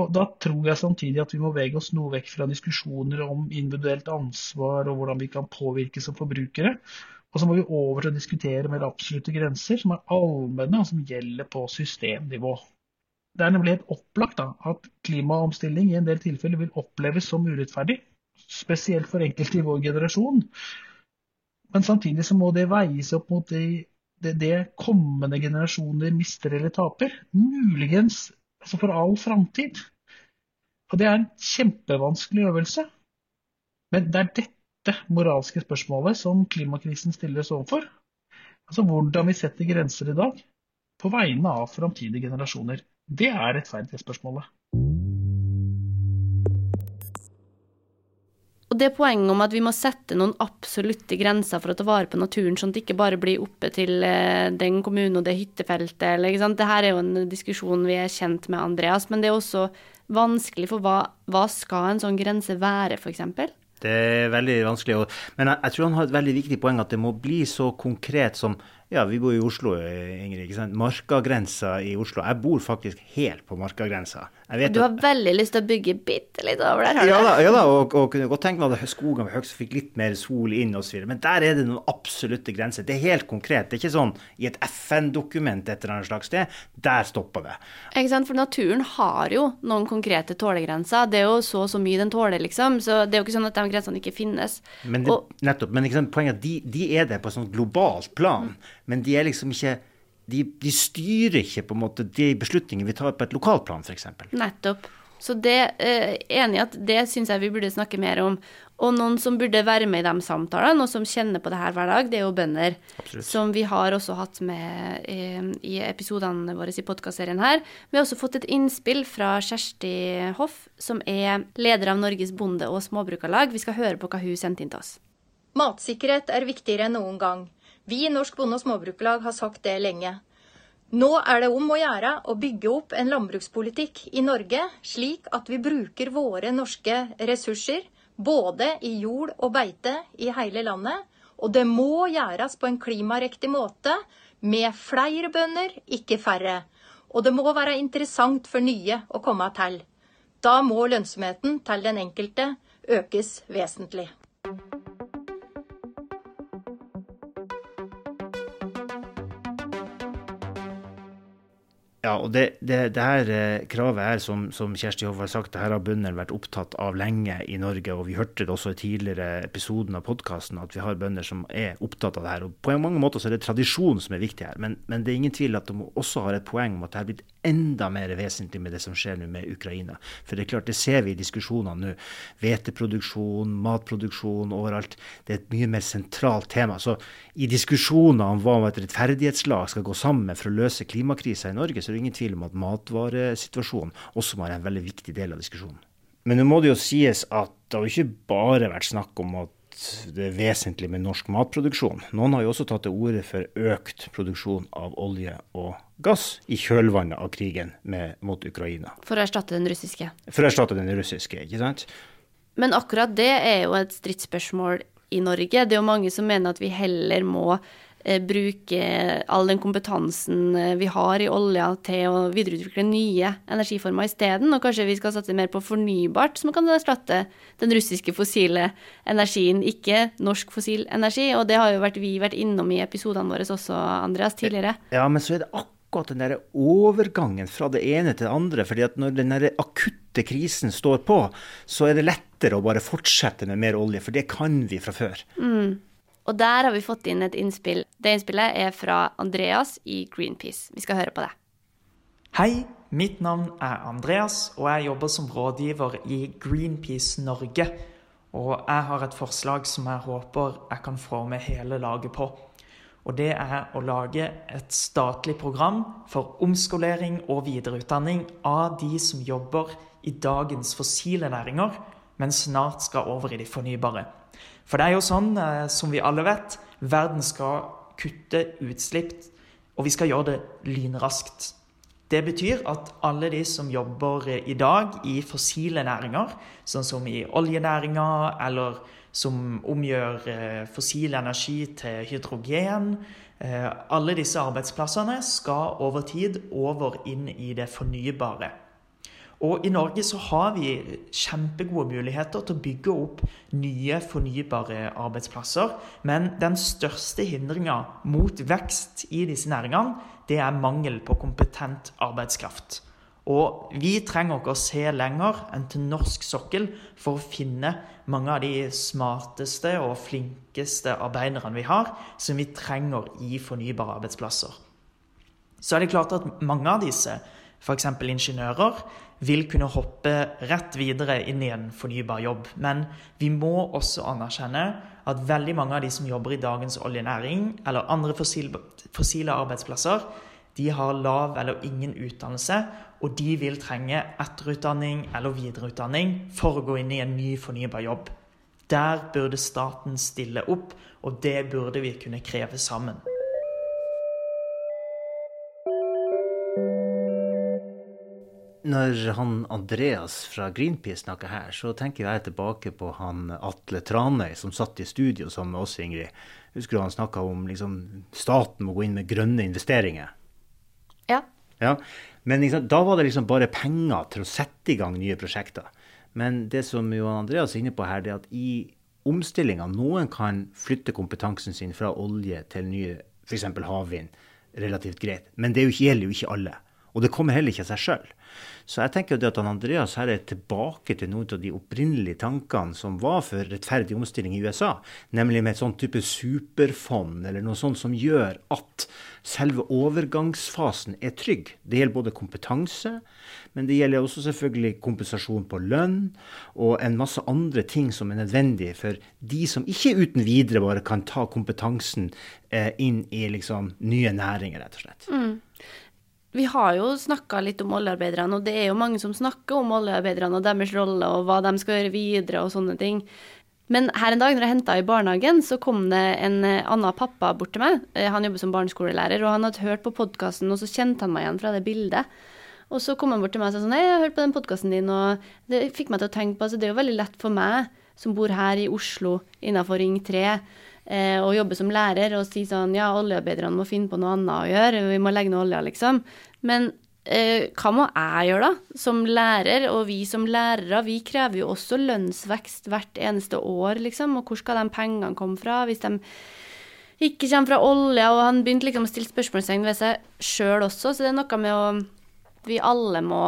Og Da tror jeg samtidig at vi må vege oss noe vekk fra diskusjoner om individuelt ansvar og hvordan vi kan påvirke som forbrukere. Og så må vi over til å diskutere mer absolutte grenser som er allmenne og som gjelder på systemnivå. Det er nemlig helt opplagt da, at klimaomstilling i en del tilfeller vil oppleves som urettferdig, spesielt for enkelte i vår generasjon. Men samtidig så må det veies opp mot det, det, det kommende generasjoner mister eller taper. Muligens altså for all framtid. Og det er en kjempevanskelig øvelse. Men det er dette moralske spørsmålet som klimakrisen stilles overfor. Altså hvordan vi setter grenser i dag på vegne av framtidige generasjoner. Det er rettferdighetsspørsmålet. Og det poenget om at vi må sette noen absolutte grenser for å ta vare på naturen, sånn at det ikke bare blir oppe til eh, den kommunen og det hyttefeltet, eller ikke sant. Dette er jo en diskusjon vi er kjent med, Andreas, men det er også vanskelig, for hva, hva skal en sånn grense være, f.eks.? Det er veldig vanskelig. Men jeg, jeg, tror han har et veldig viktig poeng at det må bli så konkret som ja, vi bor i Oslo, Ingrid. ikke sant? Markagrensa i Oslo. Jeg bor faktisk helt på markagrensa. Du har veldig lyst til å bygge bitte litt over der? Ja da, ja da og, og kunne godt tenke meg at skogen var høy, så fikk litt mer sol inn osv. Men der er det noen absolutte grenser. Det er helt konkret. Det er ikke sånn i et FN-dokument et eller annet slags sted. Der stopper det. Ikke sant, for naturen har jo noen konkrete tålegrenser. Det er jo så og så mye den tåler, liksom. Så det er jo ikke sånn at de grensene ikke finnes. Men det, og, nettopp. Men poenget er at de, de, er det på et sånt globalt plan. Mm men de er liksom ikke de, de, styrer ikke på en måte de beslutningene vi tar på et lokalplan, f.eks. Nettopp. Så det eh, enig i at det syns jeg vi burde snakke mer om. Og noen som burde være med i de samtalene, og som kjenner på det her hver dag, det er jo bønder. Absolutt. Som vi har også hatt med i, i episodene våre i podkastserien her. Vi har også fått et innspill fra Kjersti Hoff, som er leder av Norges bonde- og småbrukarlag. Vi skal høre på hva hun sendte inn til oss. Matsikkerhet er viktigere enn noen gang. Vi i Norsk Bonde- og Småbrukerlag har sagt det lenge. Nå er det om å gjøre å bygge opp en landbrukspolitikk i Norge slik at vi bruker våre norske ressurser, både i jord og beite, i hele landet. Og det må gjøres på en klimariktig måte, med flere bønder, ikke færre. Og det må være interessant for nye å komme til. Da må lønnsomheten til den enkelte økes vesentlig. Ja, og det, det, det her eh, kravet her, som, som Kjersti Hoff har sagt, det her har bøndene vært opptatt av lenge i Norge. Og vi hørte det også i tidligere episoden av podkasten, at vi har bønder som er opptatt av det her. Og på mange måter så er det tradisjon som er viktig her. Men, men det er ingen tvil at de også har et poeng om at det har blitt enda mer vesentlig med det som skjer nå med Ukraina. For det er klart, det ser vi i diskusjonene nå. Hveteproduksjon, matproduksjon overalt. Det er et mye mer sentralt tema. Så i diskusjoner om hva et rettferdighetslag skal gå sammen for å løse klimakrisa i Norge, så er det ingen tvil om at matvaresituasjonen også må være en veldig viktig del av diskusjonen. Men nå må det jo sies at det har ikke bare vært snakk om at det er vesentlig med norsk matproduksjon. Noen har jo også tatt til orde for økt produksjon av olje og gass i kjølvannet av krigen med, mot Ukraina. For å erstatte den russiske? For å erstatte den russiske, ikke sant. Men akkurat det er jo et stridsspørsmål i Norge. Det er jo mange som mener at vi heller må Eh, bruke all den kompetansen eh, vi har i olja til å videreutvikle nye energiformer isteden. Og kanskje vi skal satse mer på fornybart, som kan erstatte den russiske fossile energien, ikke norsk fossil energi. Og det har jo vært, vi vært innom i episodene våre også, Andreas, tidligere. Ja, men så er det akkurat den der overgangen fra det ene til det andre. fordi at når den der akutte krisen står på, så er det lettere å bare fortsette med mer olje, for det kan vi fra før. Mm. Og der har vi fått inn et innspill. Det innspillet er fra Andreas i Greenpeace. Vi skal høre på det. Hei, mitt navn er Andreas, og jeg jobber som rådgiver i Greenpeace Norge. Og jeg har et forslag som jeg håper jeg kan få med hele laget på. Og det er å lage et statlig program for omskolering og videreutdanning av de som jobber i dagens fossile næringer, men snart skal over i de fornybare. For det er jo sånn, eh, som vi alle vet, verden skal kutte utslipp, og vi skal gjøre det lynraskt. Det betyr at alle de som jobber i dag i fossile næringer, sånn som i oljenæringa, eller som omgjør eh, fossil energi til hydrogen eh, Alle disse arbeidsplassene skal over tid over inn i det fornybare. Og i Norge så har vi kjempegode muligheter til å bygge opp nye fornybare arbeidsplasser. Men den største hindringa mot vekst i disse næringene, det er mangel på kompetent arbeidskraft. Og vi trenger ikke å se lenger enn til norsk sokkel for å finne mange av de smarteste og flinkeste arbeiderne vi har, som vi trenger i fornybare arbeidsplasser. Så er det klart at mange av disse, f.eks. ingeniører, vil kunne hoppe rett videre inn i en fornybar jobb. Men vi må også anerkjenne at veldig mange av de som jobber i dagens oljenæring, eller andre fossile, arbeidsplasser, de har lav eller ingen utdannelse, og de vil trenge etterutdanning eller videreutdanning for å gå inn i en ny fornybar jobb. Der burde staten stille opp, og det burde vi kunne kreve sammen. Når han Andreas fra Greenpeace snakker her, så tenker jeg tilbake på han Atle Tranøy som satt i studio sammen med oss, Ingrid. Husker du han snakka om liksom, staten må gå inn med grønne investeringer? Ja. Ja. Men liksom, da var det liksom bare penger til å sette i gang nye prosjekter. Men det som Johan Andreas er inne på her, det er at i omstillinga noen kan flytte kompetansen sin fra olje til nye, f.eks. havvind, relativt greit. Men det gjelder jo ikke alle. Og det kommer heller ikke av seg sjøl. Så jeg tenker jo at han Andreas her er tilbake til noen av de opprinnelige tankene som var for rettferdig omstilling i USA, nemlig med et sånn type superfond eller noe sånt som gjør at selve overgangsfasen er trygg. Det gjelder både kompetanse, men det gjelder også selvfølgelig kompensasjon på lønn og en masse andre ting som er nødvendig for de som ikke uten videre bare kan ta kompetansen eh, inn i liksom nye næringer, rett og slett. Mm. Vi har jo snakka litt om oljearbeiderne, og det er jo mange som snakker om oljearbeiderne og deres rolle og hva de skal gjøre videre og sånne ting. Men her en dag når jeg henta i barnehagen, så kom det en eh, annen pappa bort til meg. Eh, han jobber som barneskolelærer, og han hadde hørt på podkasten, og så kjente han meg igjen fra det bildet. Og så kom han bort til meg og sa sånn Hei, jeg har hørt på den podkasten din, og det fikk meg til å tenke på altså det er jo veldig lett for meg som bor her i Oslo innafor Ring 3 eh, og jobbe som lærer og si sånn ja, oljearbeiderne må finne på noe annet å gjøre, vi må legge ned olja, liksom. Men eh, hva må jeg gjøre, da? Som lærer, og vi som lærere, vi krever jo også lønnsvekst hvert eneste år, liksom. Og hvor skal de pengene komme fra? Hvis de ikke kommer fra olja, og han begynte liksom å stille spørsmålstegn ved seg sjøl også, så det er noe med å Vi alle må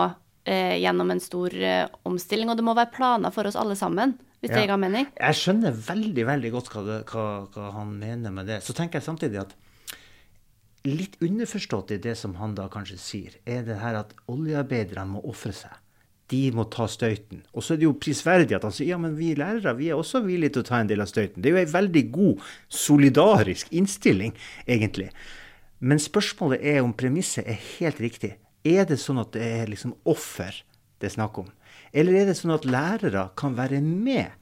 eh, gjennom en stor eh, omstilling, og det må være planer for oss alle sammen. Hvis ja. det ga mening? Jeg skjønner veldig veldig godt hva, det, hva, hva, han mener med det. Så tenker jeg samtidig at litt underforstått i det som han da kanskje sier, er det her at oljearbeiderne må ofre seg. De må ta støyten. Og så er det jo prisverdig at han sier ja, men vi lærere vi er også villige til å ta en del av støyten. Det er jo en veldig god, solidarisk innstilling, egentlig. Men spørsmålet er om premisset er helt riktig. Er det sånn at det er liksom offer det er snakk om? Eller er det sånn at lærere kan være med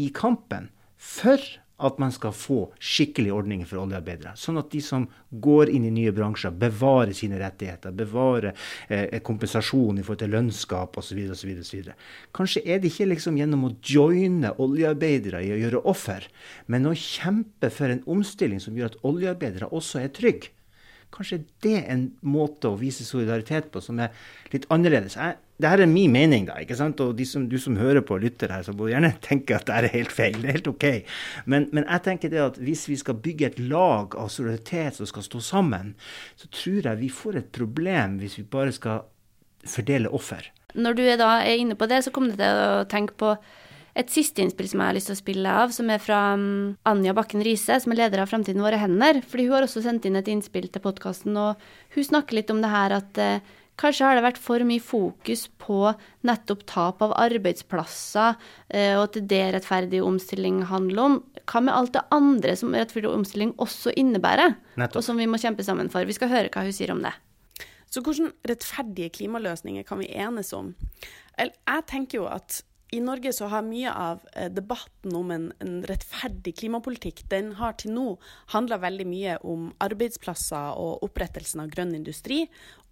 i kampen for at man skal få skikkelige ordninger for oljearbeidere. Sånn at de som går inn i nye bransjer, bevarer sine rettigheter, bevarer eh, kompensasjon i forhold til lønnsskap osv. osv. Kanskje er det ikke liksom gjennom å joine oljearbeidere i å gjøre offer, men å kjempe for en omstilling som gjør at oljearbeidere også er trygge. Kanskje det er en måte å vise solidaritet på som er litt annerledes. Jeg det her er min mening, da. ikke sant? Og som, du som hører på og lytter her, så må gjerne tenke at det er helt feil. Det er helt OK. Men, men, jeg tenker det at hvis vi skal bygge et lag av solidaritet som skal stå sammen, så tror jeg vi får et problem hvis vi bare skal fordele offer. Når du er da er inne på det, så kommer du til å tenke på et siste innspill som jeg har lyst til å spille av, som er fra um, Anja Bakken Riise, som er leder av Framtiden våre hender. fordi hun har også sendt inn et innspill til podkasten, og hun snakker litt om det her at uh, Kanskje har det vært for mye fokus på nettopp tap av arbeidsplasser, eh, og at det er det rettferdig omstilling handler om. Hva med alt det andre som rettferdig omstilling også innebærer, Nettopp. og som vi må kjempe sammen for? Vi skal høre hva hun sier om det. Så hvilke rettferdige klimaløsninger kan vi enes om? Jeg tenker jo at i Norge så har mye av eh, debatten om en, en rettferdig klimapolitikk, den har til nå handla veldig mye om arbeidsplasser og opprettelsen av grønn industri.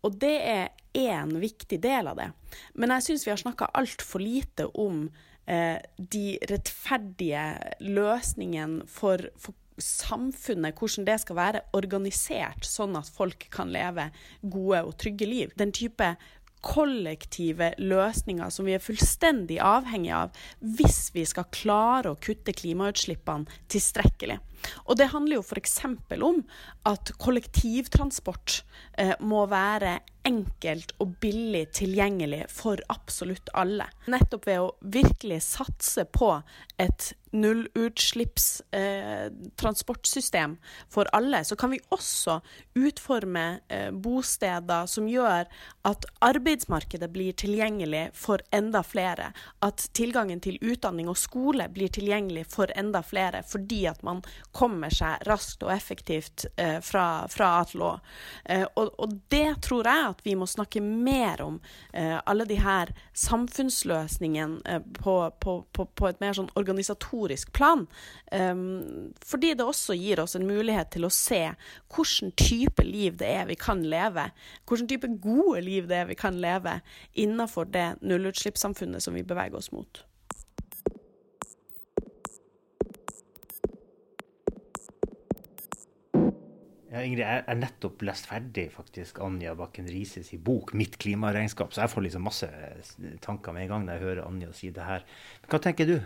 Og det er én viktig del av det. Men jeg syns vi har snakka altfor lite om eh, de rettferdige løsningene for, for samfunnet, hvordan det skal være organisert, sånn at folk kan leve gode og trygge liv. Den type kollektive løsninger som vi er fullstendig avhengig av hvis vi skal klare å kutte klimautslippene tilstrekkelig. Og det handler jo f.eks. om at kollektivtransport eh, må være enkelt og billig tilgjengelig for absolutt alle. Nettopp ved å virkelig satse på et nullutslippstransportsystem eh, for alle, så kan vi også utforme eh, bosteder som gjør at arbeidsmarkedet blir tilgjengelig for enda flere. At tilgangen til utdanning og skole blir tilgjengelig for enda flere, fordi at man kommer seg raskt og effektivt eh, fra, fra A. Eh, og, og, det tror jeg at vi må snakke mer om. Eh, alle de her samfunnsløsningene eh, på, på, på, på, et mer sånn organisatorisk plan. Um, fordi det også gir oss en mulighet til å se hvilken type liv det er vi kan leve. Hvilken type gode liv det er vi kan leve innenfor det nullutslippssamfunnet som vi beveger oss mot. Ja, Ingrid, jeg har nettopp lest ferdig faktisk Anja Bakken Rises i bok 'Mitt klimaregnskap', så jeg får liksom masse tanker med en gang når jeg hører Anja si det her. Hva tenker du?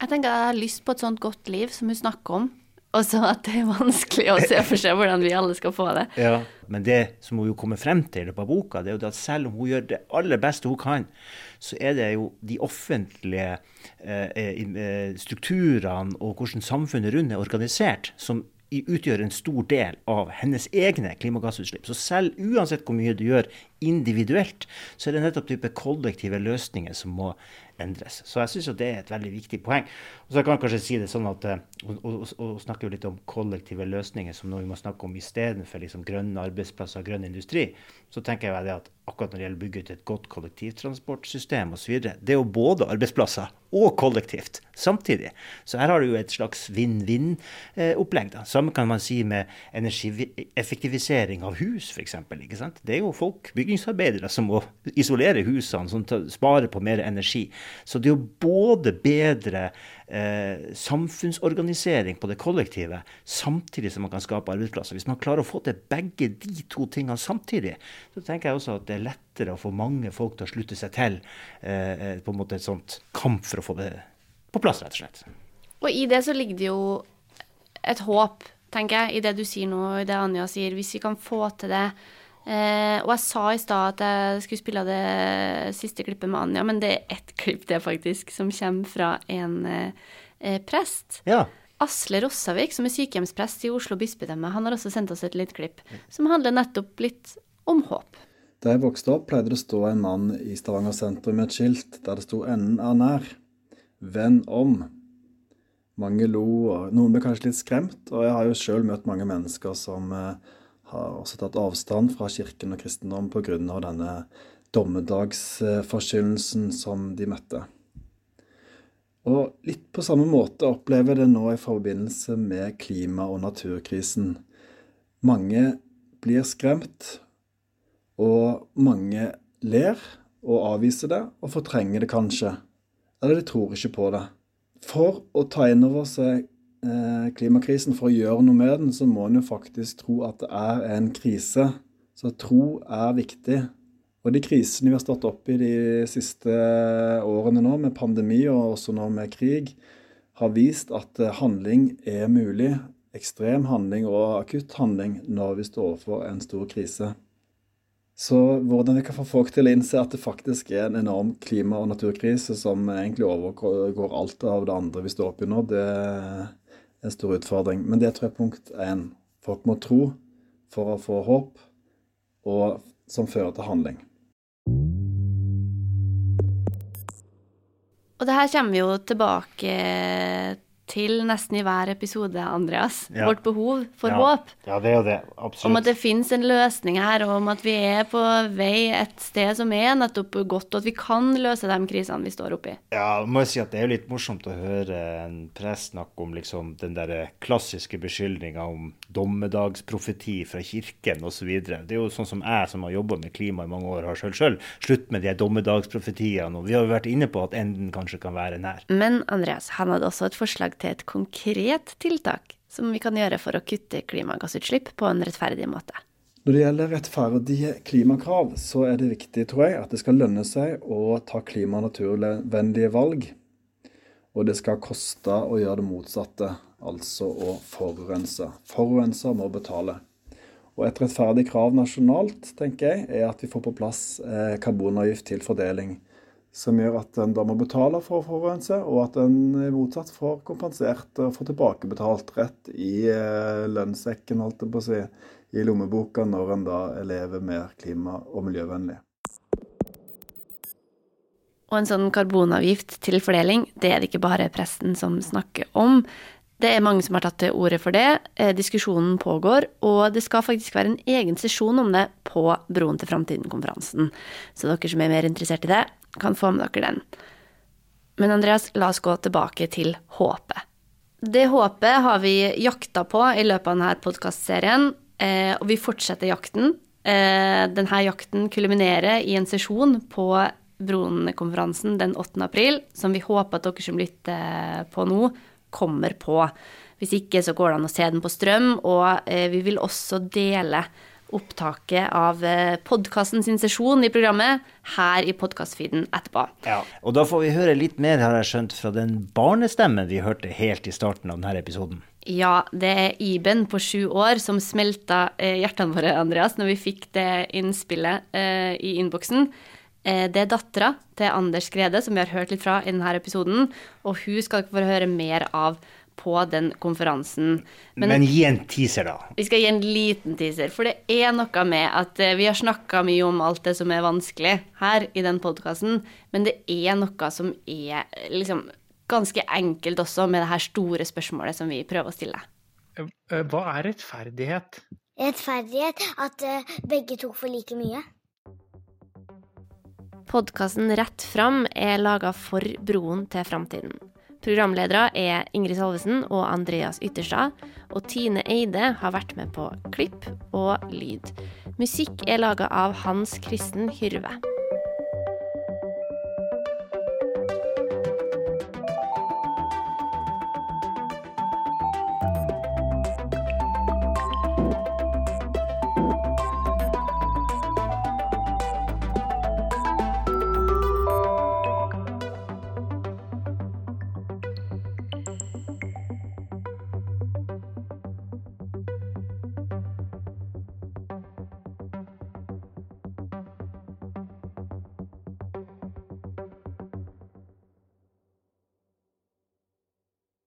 Jeg tenker jeg har lyst på et sånt godt liv som hun snakker om. Og så at det er vanskelig å se for seg hvordan vi alle skal få det. Ja, Men det som hun jo kommer frem til i løpet av boka, det er jo at selv om hun gjør det aller beste hun kan, så er det jo de offentlige eh, eh strukturene og hvordan samfunnet rundt er organisert, som utgjør en stor del av hennes egne klimagassutslipp. Så selv uansett hvor mye du gjør individuelt, så er det nettopp type kollektive løsninger som må endres. Så jeg syns det er et veldig viktig poeng. Og så kan jeg kanskje si det sånn at og, snakke litt om kollektive løsninger som noe vi må snakke om istedenfor liksom grønne arbeidsplasser og grønn industri. Så tenker jeg at akkurat når det gjelder å bygge ut et godt kollektivtransportsystem osv., det er jo både arbeidsplasser og kollektivt samtidig. Så her har du jo et slags vinn-vinn-opplegg. da. Samme kan man si med energieffektivisering av hus, f.eks. Det er jo folk, bygningsarbeidere, som må isolere husene, som sparer på mer energi. Så det er jo både bedre eh, samfunnsorganisering på det kollektive, samtidig som man kan skape arbeidsplasser. Hvis man klarer å få til begge de to tingene samtidig, så tenker jeg også at det er lettere å få mange folk til å slutte seg til eh, på en måte et sånt kamp for å få det på plass, rett og slett. Og i det så ligger det jo et håp, tenker jeg, i det du sier nå, i det Anja sier. Hvis vi kan få til det Eh, og jeg sa i stad at jeg skulle spille det siste klippet med Anja, men det er ett klipp, det faktisk, som kommer fra en eh, prest. Ja. Asle Rossavik, som er sykehjemsprest i Oslo bispedømme, han har også sendt oss et lite klipp som handler nettopp litt om håp. Da jeg vokste opp, pleide det å stå en mann i Stavanger sentrum med et skilt der det sto 'Enden er nær'. Venn om. Mange lo, og noen ble kanskje litt skremt. Og jeg har jo sjøl møtt mange mennesker som eh, har også tatt avstand fra kirken og kristendom pga. denne dommedagsforkynnelsen som de møtte. Og litt på samme måte opplever jeg det nå i forbindelse med klima- og naturkrisen. Mange blir skremt, og mange ler og avviser det, og fortrenger det kanskje. Eller de tror ikke på det. For å ta inn over seg klimakrisen, for å gjøre noe med den, så må en jo faktisk tro at det er en krise. Så tro er viktig. Og de krisene vi har stått opp i de siste årene nå, med pandemi og også nå med krig, har vist at eh, handling er mulig. Ekstrem handling og akutt handling når vi står overfor en stor krise. Så hvordan vi kan få folk til å innse at det faktisk er en enorm klima- og naturkrise som egentlig overgår alt av det andre vi står oppi nå, det en stor utfordring. Men det tror jeg er punkt én. Folk må tro for å få håp. Og som fører til handling. Og det her kommer vi jo tilbake til nesten i hver episode, Andreas. Ja. Vårt behov for Ja. håp. Ja, det er jo det. Absolutt. Om at det finnes en løsning her, og om at vi er på vei et sted som er nettopp godt, og at vi kan løse de krisene vi står oppi. Ja, må jeg si at det er jo litt morsomt å høre en prest snakke om liksom den der klassiske beskyldninga om dommedagsprofeti fra kirken osv. Det er jo sånn som jeg som har jobba med klima i mange år, har sjøl sjøl slutt med de dommedagsprofetiene. Og vi har jo vært inne på at enden kanskje kan være nær. Men Andreas, han hadde også et forslag til et konkret tiltak som vi kan gjøre for å kutte klimagassutslipp på en rettferdig måte. Når det gjelder rettferdige klimakrav, så er det viktig, tror jeg, at det skal lønne seg å ta klima- og naturvennlige valg. Og det skal koste å gjøre det motsatte, altså å forurense. Forurenser må betale. Og et rettferdig krav nasjonalt, tenker jeg, er at vi får på plass eh, karbonavgift til fordeling. Som gjør at en da må betale for å forurense, og at en i motsatt får kompensert og får tilbakebetalt rett i eh, lønnssekken, holdt jeg på å si, i lommeboka når en da lever mer klima- og miljøvennlig. Og en sånn karbonavgift til fordeling, det er det ikke bare presten som snakker om. Det er mange som har tatt til orde for det. Eh, diskusjonen pågår, og det skal faktisk være en egen sesjon om det på Broen til framtiden-konferansen. Så dere som er mer interessert i det, kan få med dere den. Men Andreas, la oss gå tilbake til håpet. Det håpet har vi jakta på i løpet av denne podkastserien, eh, og vi fortsetter jakten. Eh, denne jakten kulminerer i en sesjon på Broen-konferansen den 8. april, som vi håper at dere som lytter på nå, kommer på. Hvis ikke så går det an å se den på strøm, og eh, vi vil også dele opptaket av podkasten sin sesjon i programmet her i podkastfeeden etterpå. Ja, og da får vi høre litt mer, har jeg skjønt, fra den barnestemmen vi hørte helt i starten av denne episoden. Ja, det er Iben på sju år som smelta eh, hjertene våre, Andreas, når vi fikk det innspillet eh, i innboksen. Eh, det er dattera til Anders Grede, som vi har hørt litt fra i denne episoden, og hun skal dere få høre mer av på den konferansen. Men, Men gi en teaser, da. Vi skal gi en liten teaser, for det er noe med at eh, vi har snakka mye om alt det som er vanskelig her i den podkasten, men det er noe som er liksom ganske enkelt også med det her store spørsmålet som vi prøver å stille. Eh, Hva er rettferdighet? Rettferdighet at eh, begge tok for like mye. Podkasten Rett fram er laga for Broen til framtiden. Programledere er Ingrid Salvesen og Andreas Ytterstad, og Tine Eide har vært med på klipp og lyd. Musikk er laga av Hans Kristen Hyrve.